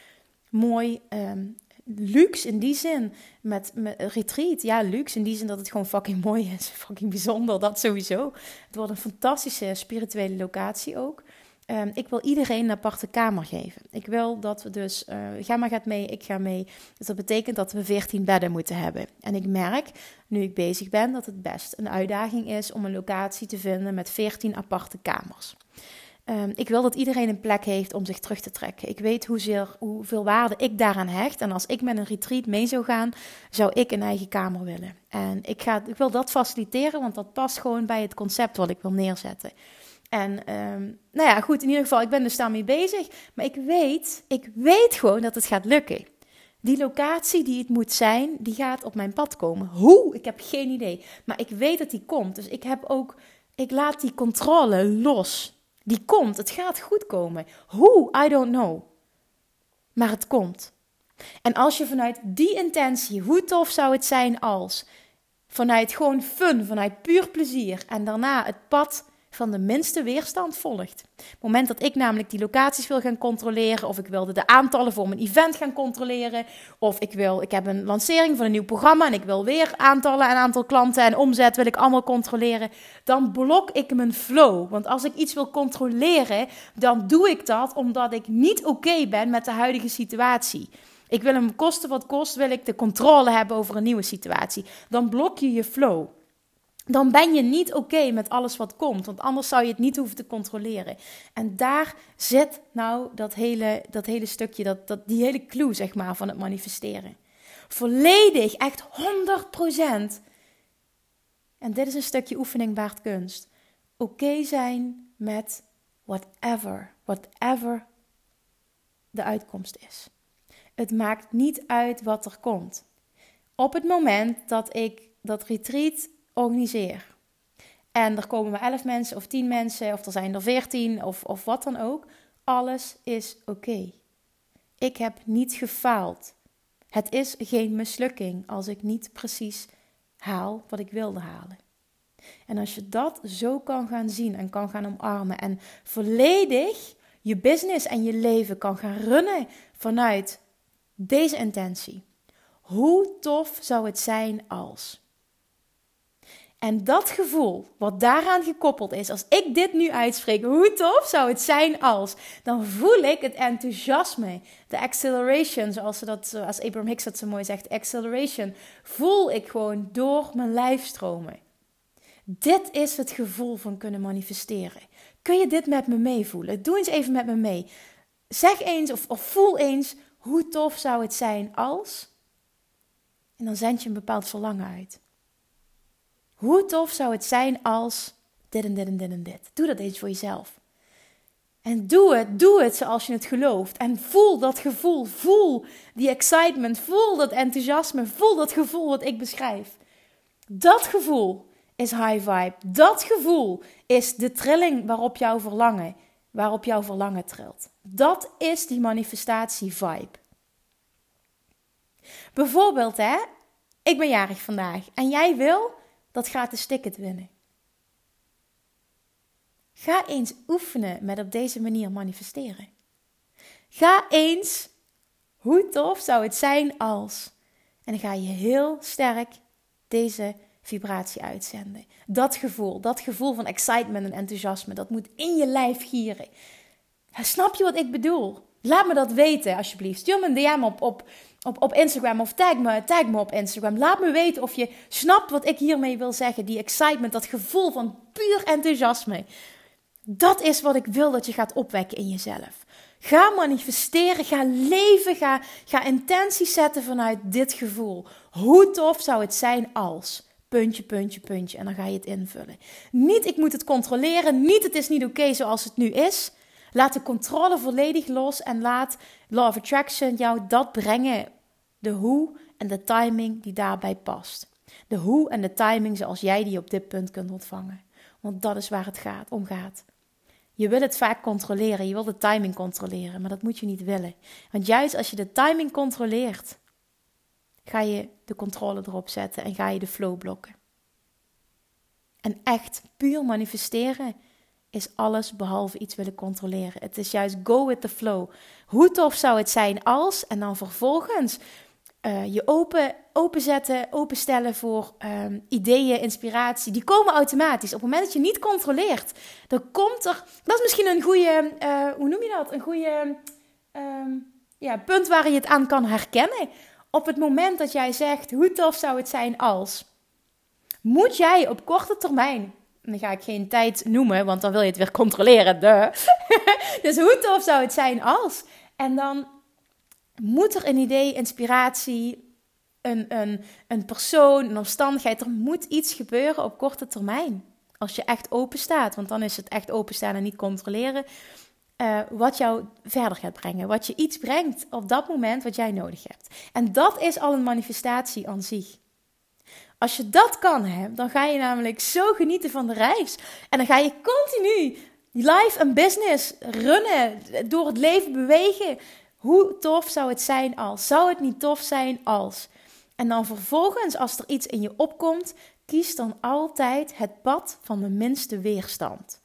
Speaker 1: mooi um, luxe in die zin. Met, met retreat, ja, luxe in die zin dat het gewoon fucking mooi is. Fucking bijzonder, dat sowieso. Het wordt een fantastische spirituele locatie ook. Um, ik wil iedereen een aparte kamer geven. Ik wil dat we dus, uh, maar gaat mee, ik ga mee. Dus dat betekent dat we 14 bedden moeten hebben. En ik merk, nu ik bezig ben, dat het best een uitdaging is om een locatie te vinden met 14 aparte kamers. Um, ik wil dat iedereen een plek heeft om zich terug te trekken. Ik weet hoeveel waarde ik daaraan hecht. En als ik met een retreat mee zou gaan, zou ik een eigen kamer willen. En ik, ga, ik wil dat faciliteren, want dat past gewoon bij het concept wat ik wil neerzetten. En um, nou ja, goed, in ieder geval, ik ben dus daarmee bezig. Maar ik weet, ik weet gewoon dat het gaat lukken. Die locatie die het moet zijn, die gaat op mijn pad komen. Hoe? Ik heb geen idee. Maar ik weet dat die komt. Dus ik heb ook, ik laat die controle los. Die komt, het gaat goed komen. Hoe? I don't know. Maar het komt. En als je vanuit die intentie, hoe tof zou het zijn als vanuit gewoon fun, vanuit puur plezier en daarna het pad van de minste weerstand volgt. Het moment dat ik namelijk die locaties wil gaan controleren, of ik wilde de aantallen voor mijn event gaan controleren, of ik wil, ik heb een lancering van een nieuw programma en ik wil weer aantallen en aantal klanten en omzet wil ik allemaal controleren, dan blok ik mijn flow. Want als ik iets wil controleren, dan doe ik dat omdat ik niet oké ben met de huidige situatie. Ik wil hem kosten wat kost, wil ik de controle hebben over een nieuwe situatie. Dan blok je je flow dan ben je niet oké met alles wat komt. Want anders zou je het niet hoeven te controleren. En daar zit nou dat hele, dat hele stukje, dat, dat, die hele clue zeg maar, van het manifesteren. Volledig, echt 100%. En dit is een stukje oefening baart kunst. Oké zijn met whatever, whatever de uitkomst is. Het maakt niet uit wat er komt. Op het moment dat ik dat retreat organiseer. En er komen maar 11 mensen of 10 mensen, of er zijn er 14 of, of wat dan ook. Alles is oké. Ik heb niet gefaald. Het is geen mislukking als ik niet precies haal wat ik wilde halen. En als je dat zo kan gaan zien en kan gaan omarmen en volledig je business en je leven kan gaan runnen vanuit deze intentie. Hoe tof zou het zijn als En dat gevoel, wat daaraan gekoppeld is, als ik dit nu uitspreek, hoe tof zou het zijn als, dan voel ik het enthousiasme, de acceleration, zoals, ze Abraham Hicks dat zo mooi zegt, acceleration, voel ik gewoon door mijn lijf stromen. Dit is het gevoel van kunnen manifesteren. Kun je dit met me meevoelen? Doe eens even met me mee. Zeg eens of, of voel eens hoe tof zou het zijn als. En dan zend je een bepaald verlangen uit. Hoe tof zou het zijn als dit en dit en dit en dit. Doe dat eens voor jezelf. En doe het, doe het zoals je het gelooft. En voel dat gevoel, voel die excitement, voel dat enthousiasme, voel dat gevoel wat ik beschrijf. Dat gevoel is high vibe. Dat gevoel is de trilling waarop jouw verlangen, waarop jouw verlangen trilt. Dat is die manifestatie vibe. Bijvoorbeeld, hè, ik ben jarig vandaag en jij wil dat gratis ticket winnen. Ga eens oefenen met op deze manier manifesteren. Ga eens, hoe tof zou het zijn als. En ga je heel sterk deze vibratie uitzenden. Dat gevoel, dat gevoel van excitement en enthousiasme, dat moet in je lijf gieren. Snap je wat ik bedoel? Laat me dat weten, alsjeblieft. Stuur me een DM op, op, op, op Instagram of tag me, tag me op Instagram. Laat me weten of je snapt wat ik hiermee wil zeggen. Die excitement, dat gevoel van puur enthousiasme. Dat is wat ik wil dat je gaat opwekken in jezelf. Ga manifesteren, ga leven, ga, ga intenties zetten vanuit dit gevoel. Hoe tof zou het zijn als puntje, puntje, puntje. En dan ga je het invullen. Niet ik moet het controleren, niet het is niet oké zoals het nu is. Laat de controle volledig los en laat Law of Attraction jou dat brengen. De hoe en de timing die daarbij past. De hoe en de timing zoals jij die op dit punt kunt ontvangen. Want dat is waar het gaat, om gaat. Je wil het vaak controleren, je wil de timing controleren, maar dat moet je niet willen. Want juist als je de timing controleert, ga je de controle erop zetten en ga je de flow blokken. En echt puur manifesteren is alles behalve iets willen controleren. Het is juist go with the flow. Hoe tof zou het zijn als, en dan vervolgens uh, je open, openzetten, openstellen voor um, ideeën, inspiratie. Die komen automatisch. Op het moment dat je niet controleert, dan komt er. Dat is misschien een goede, uh, hoe noem je dat? Een goede um, ja, punt waar je het aan kan herkennen. Op het moment dat jij zegt, hoe tof zou het zijn als, moet jij op korte termijn dan ga ik geen tijd noemen, want dan wil je het weer controleren. (laughs) Dus hoe tof zou het zijn als? En dan moet er een idee, inspiratie, een, een, een persoon, een omstandigheid. Er moet iets gebeuren op korte termijn. Als je echt open staat, want dan is het echt openstaan en niet controleren. Uh, wat jou verder gaat brengen. Wat je iets brengt op dat moment wat jij nodig hebt. En dat is al een manifestatie aan zich. Als je dat kan, hè, dan ga je namelijk zo genieten van de reis. En dan ga je continu life en business runnen, door het leven bewegen. Hoe tof zou het zijn als? Zou het niet tof zijn als? En dan vervolgens, als er iets in je opkomt, kies dan altijd het pad van de minste weerstand.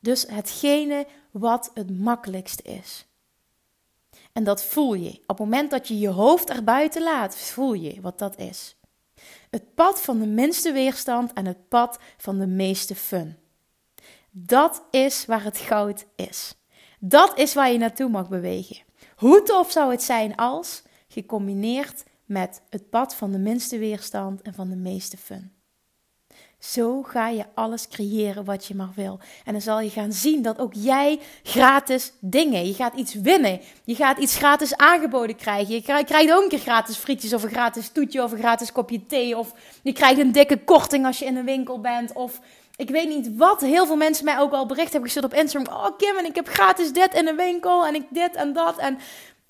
Speaker 1: Dus hetgene wat het makkelijkst is. En dat voel je. Op het moment dat je je hoofd erbuiten laat, voel je wat dat is. Het pad van de minste weerstand en het pad van de meeste fun. Dat is waar het goud is. Dat is waar je naartoe mag bewegen. Hoe tof zou het zijn als gecombineerd met het pad van de minste weerstand en van de meeste fun. Zo ga je alles creëren wat je maar wil. En dan zal je gaan zien dat ook jij gratis dingen. Je gaat iets winnen. Je gaat iets gratis aangeboden krijgen. Je krijgt ook een keer gratis frietjes of een gratis toetje of een gratis kopje thee. Of je krijgt een dikke korting als je in een winkel bent. Of ik weet niet wat. Heel veel mensen mij ook al bericht hebben gestuurd op Instagram. Oh Kim, en ik heb gratis dit in een winkel. En ik dit en dat. En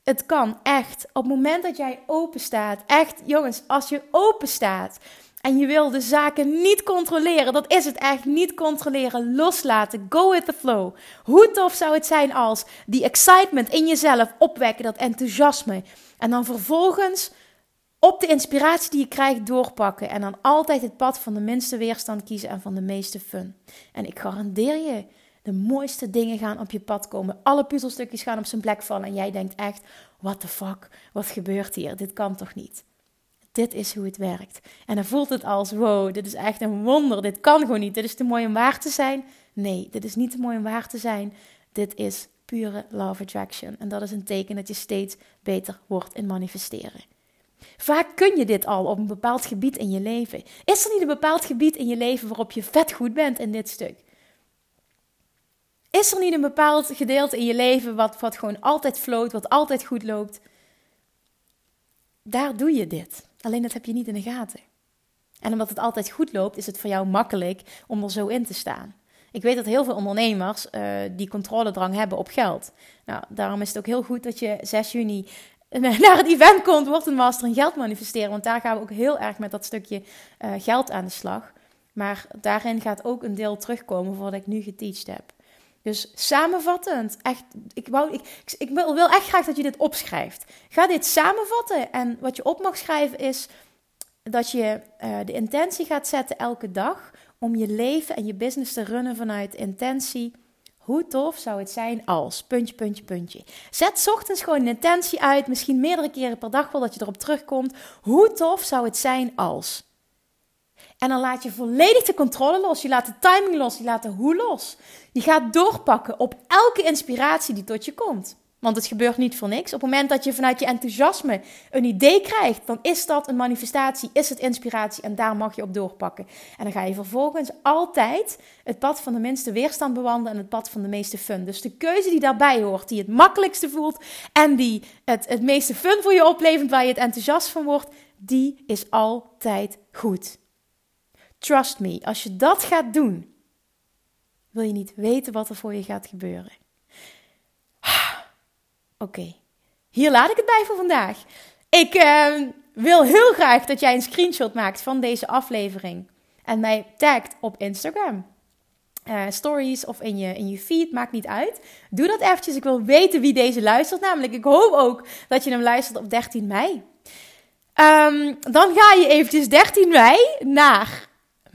Speaker 1: het kan echt. Op het moment dat jij open staat. Echt jongens, als je open staat en je wil de zaken niet controleren, dat is het echt, niet controleren, loslaten, go with the flow. Hoe tof zou het zijn als die excitement in jezelf opwekken, dat enthousiasme. En dan vervolgens op de inspiratie die je krijgt doorpakken. En dan altijd het pad van de minste weerstand kiezen en van de meeste fun. En ik garandeer je, de mooiste dingen gaan op je pad komen. Alle puzzelstukjes gaan op zijn plek vallen. En jij denkt echt, what the fuck, wat gebeurt hier? Dit kan toch niet? Dit is hoe het werkt. En dan voelt het als, wow, dit is echt een wonder. Dit kan gewoon niet. Dit is te mooi om waar te zijn. Nee, dit is niet te mooi om waar te zijn. Dit is pure love attraction. En dat is een teken dat je steeds beter wordt in manifesteren. Vaak kun je dit al op een bepaald gebied in je leven. Is er niet een bepaald gebied in je leven waarop je vet goed bent in dit stuk? Is er niet een bepaald gedeelte in je leven wat, wat gewoon altijd floot, wat altijd goed loopt? Daar doe je dit. Alleen dat heb je niet in de gaten. En omdat het altijd goed loopt, is het voor jou makkelijk om er zo in te staan. Ik weet dat heel veel ondernemers uh, die controledrang hebben op geld. Nou, daarom is het ook heel goed dat je 6 juni (laughs) naar het event komt, wordt een master in geld manifesteren. Want daar gaan we ook heel erg met dat stukje uh, geld aan de slag. Maar daarin gaat ook een deel terugkomen voor wat ik nu geteacht heb. Dus samenvattend, echt, ik, wou, ik, ik wil echt graag dat je dit opschrijft. Ga dit samenvatten en wat je op mag schrijven is dat je uh, de intentie gaat zetten elke dag om je leven en je business te runnen vanuit intentie. Hoe tof zou het zijn als, puntje, puntje, puntje. Zet ochtends gewoon een intentie uit, misschien meerdere keren per dag wel dat je erop terugkomt. Hoe tof zou het zijn als. En dan laat je volledig de controle los. Je laat de timing los. Je laat de hoe los. Je gaat doorpakken op elke inspiratie die tot je komt. Want het gebeurt niet voor niks. Op het moment dat je vanuit je enthousiasme een idee krijgt, dan is dat een manifestatie, is het inspiratie en daar mag je op doorpakken. En dan ga je vervolgens altijd het pad van de minste weerstand bewandelen en het pad van de meeste fun. Dus de keuze die daarbij hoort, die het makkelijkste voelt en die het, het meeste fun voor je oplevert, waar je het enthousiast van wordt, die is altijd goed. Trust me, als je dat gaat doen, wil je niet weten wat er voor je gaat gebeuren. Oké, hier laat ik het bij voor vandaag. Ik uh, wil heel graag dat jij een screenshot maakt van deze aflevering en mij tagt op Instagram. Uh, stories of in je, in je feed, maakt niet uit. Doe dat eventjes. Ik wil weten wie deze luistert. Namelijk, ik hoop ook dat je hem luistert op 13 mei. Um, dan ga je eventjes 13 mei naar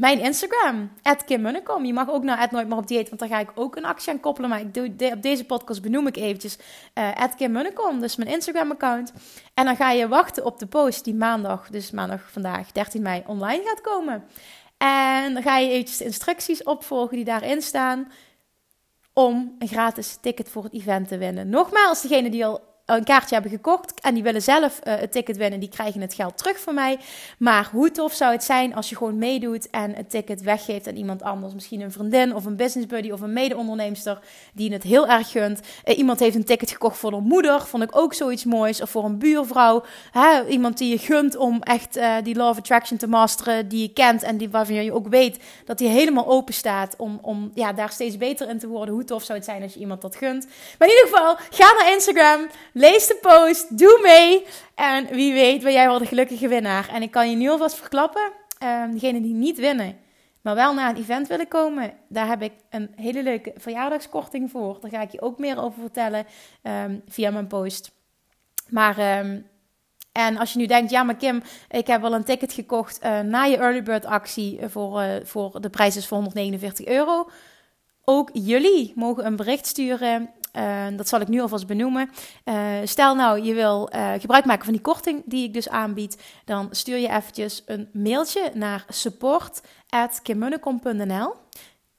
Speaker 1: mijn Instagram, Kim Munnekom. Je mag ook naar Nooit meer op dieet, want daar ga ik ook een actie aan koppelen. Maar ik doe, op deze podcast benoem ik eventjes uh, Kim Munnekom, dus mijn Instagram-account. En dan ga je wachten op de post die maandag, dus maandag vandaag, 13 mei, online gaat komen. En dan ga je eventjes de instructies opvolgen die daarin staan om een gratis ticket voor het event te winnen. Nogmaals, degene die al een kaartje hebben gekocht en die willen zelf uh, het ticket winnen, die krijgen het geld terug van mij. Maar hoe tof zou het zijn als je gewoon meedoet en het ticket weggeeft aan iemand anders? Misschien een vriendin of een business buddy of een mede-onderneemster die het heel erg gunt. Uh, iemand heeft een ticket gekocht voor haar moeder, vond ik ook zoiets moois. Of voor een buurvrouw. Hè? Iemand die je gunt om echt uh, die Law of Attraction te masteren, die je kent en die, waarvan je ook weet dat die helemaal open staat om, om ja, daar steeds beter in te worden. Hoe tof zou het zijn als je iemand dat gunt? Maar in ieder geval, ga naar Instagram. Lees de post, doe mee. En wie weet ben jij wel de gelukkige winnaar. En ik kan je nu alvast verklappen, um, degenen die niet winnen, maar wel naar een event willen komen, daar heb ik een hele leuke verjaardagskorting voor. Daar ga ik je ook meer over vertellen um, via mijn post. Maar... Um, en als je nu denkt, ja, maar Kim, ik heb wel een ticket gekocht uh, na je early bird actie voor, uh, voor de prijs is voor 149 euro. Ook jullie mogen een bericht sturen uh, dat zal ik nu alvast benoemen. Uh, stel nou, je wil uh, gebruik maken van die korting die ik dus aanbied. Dan stuur je eventjes een mailtje naar support.kimmunnekom.nl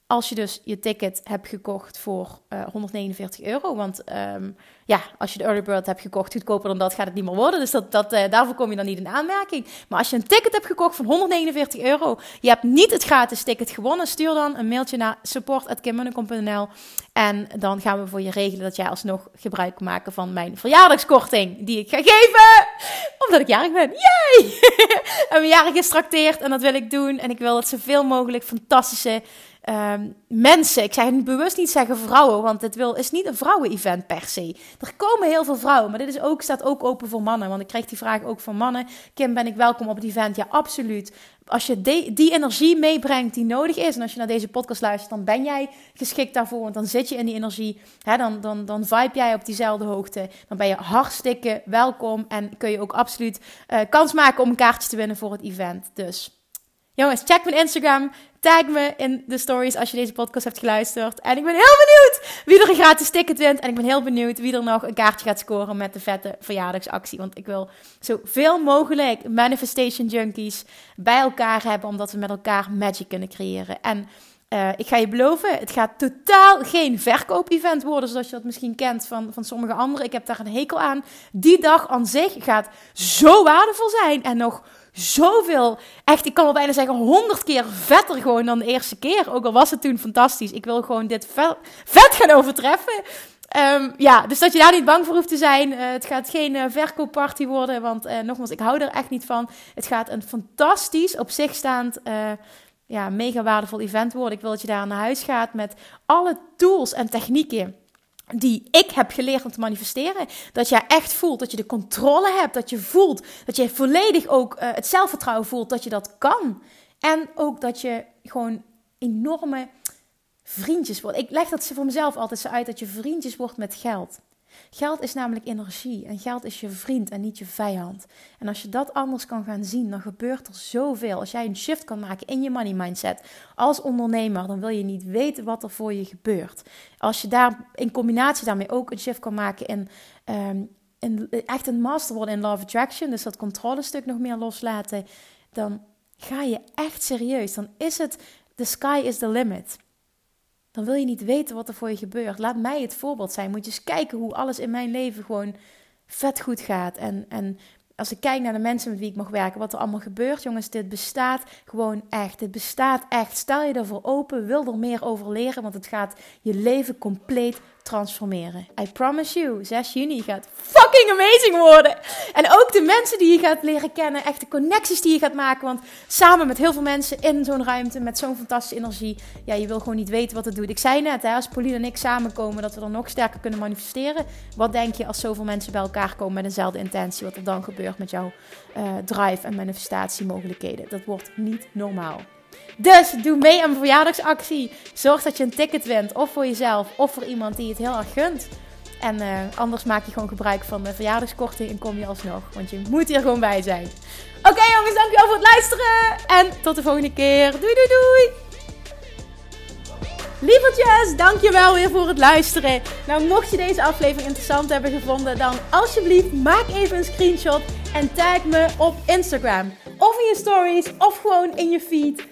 Speaker 1: als je dus je ticket hebt gekocht voor uh, 149 euro. Want um, ja, als je de early bird hebt gekocht, goedkoper dan dat gaat het niet meer worden. Dus dat, dat, uh, daarvoor kom je dan niet in aanmerking. Maar als je een ticket hebt gekocht van 149 euro, je hebt niet het gratis ticket gewonnen, stuur dan een mailtje naar support.kimmunnekom.nl en dan gaan we voor je regelen dat jij alsnog gebruik kan maken van mijn verjaardagskorting die ik ga geven. Omdat ik jarig ben. Yay! (laughs) en mijn jarig is en dat wil ik doen. En ik wil dat zoveel mogelijk fantastische um, mensen, ik zeg het bewust niet zeggen vrouwen, want het wil, is niet een vrouwen-event per se. Er komen heel veel vrouwen, maar dit is ook, staat ook open voor mannen. Want ik krijg die vraag ook van mannen. Kim, ben ik welkom op het event? Ja, absoluut. Als je die, energie meebrengt die nodig is, en als je naar deze podcast luistert, dan ben jij geschikt daarvoor, want dan zit je in die energie. Hè, dan, dan, dan vibe jij op diezelfde hoogte. Dan ben je hartstikke welkom en kun je ook absoluut uh, kans maken om een kaartje te winnen voor het event. Dus Jongens, check mijn Instagram. Tag me in de stories als je deze podcast hebt geluisterd. En ik ben heel benieuwd wie er een gratis ticket wint. En ik ben heel benieuwd wie er nog een kaartje gaat scoren met de vette verjaardagsactie. Want ik wil zoveel mogelijk manifestation junkies bij elkaar hebben. Omdat we met elkaar magic kunnen creëren. En uh, ik ga je beloven, het gaat totaal geen verkoop-event worden, zoals je dat misschien kent van, van sommige anderen. Ik heb daar een hekel aan. Die dag aan zich gaat zo waardevol zijn en nog zoveel, echt, ik kan wel bijna zeggen, honderd keer vetter gewoon dan de eerste keer. Ook al was het toen fantastisch. Ik wil gewoon dit vet, gaan overtreffen. Um, ja, dus dat je daar niet bang voor hoeft te zijn. Uh, het gaat geen uh, verkoopparty worden, want uh, nogmaals, ik hou er echt niet van. Het gaat een fantastisch, op zich staand ja, mega waardevol event worden. Ik wil dat je daar naar huis gaat met alle tools en technieken die ik heb geleerd om te manifesteren. Dat jij echt voelt dat je de controle hebt. Dat je voelt dat je volledig ook uh, het zelfvertrouwen voelt dat je dat kan. En ook dat je gewoon enorme vriendjes wordt. Ik leg dat voor mezelf altijd zo uit dat je vriendjes wordt met geld. Geld is namelijk energie en geld is je vriend en niet je vijand. En als je dat anders kan gaan zien, dan gebeurt er zoveel. Als jij een shift kan maken in je money mindset als ondernemer, dan wil je niet weten wat er voor je gebeurt. Als je daar in combinatie daarmee ook een shift kan maken in, in echt een master worden in love attraction, dus dat controlestuk nog meer loslaten, dan ga je echt serieus. Dan is het the sky is the limit dan wil je niet weten wat er voor je gebeurt. Laat mij het voorbeeld zijn. Moet je eens kijken hoe alles in mijn leven gewoon vet goed gaat. En, en als ik kijk naar de mensen met wie ik mag werken, wat er allemaal gebeurt, jongens, dit bestaat gewoon echt. Dit bestaat echt. Stel je ervoor open, wil er meer over leren, want het gaat je leven compleet transformeren. I promise you, 6 juni gaat fucking amazing worden. En ook de mensen die je gaat leren kennen, echt de connecties die je gaat maken. Want samen met heel veel mensen in zo'n ruimte, met zo'n fantastische energie, ja, je wil gewoon niet weten wat het doet. Ik zei net, hè, als Pauline en ik samenkomen, dat we dan nog sterker kunnen manifesteren. Wat denk je als zoveel mensen bij elkaar komen met dezelfde intentie, wat er dan gebeurt met jouw uh, drive en manifestatiemogelijkheden? Dat wordt niet normaal. Dus doe mee aan mijn verjaardagsactie. Zorg dat je een ticket wint. Of voor jezelf, of voor iemand die het heel erg gunt. En uh, anders maak je gewoon gebruik van de verjaardagskorting en kom je alsnog. Want je moet hier gewoon bij zijn. Oké jongens, dankjewel voor het luisteren. En tot de volgende keer. Doei doei doei. Lievertjes, dankjewel weer voor het luisteren. Nou, mocht je deze aflevering interessant hebben gevonden, dan alsjeblieft maak even een screenshot en tag me op Instagram. Of in je stories, of gewoon in je feed.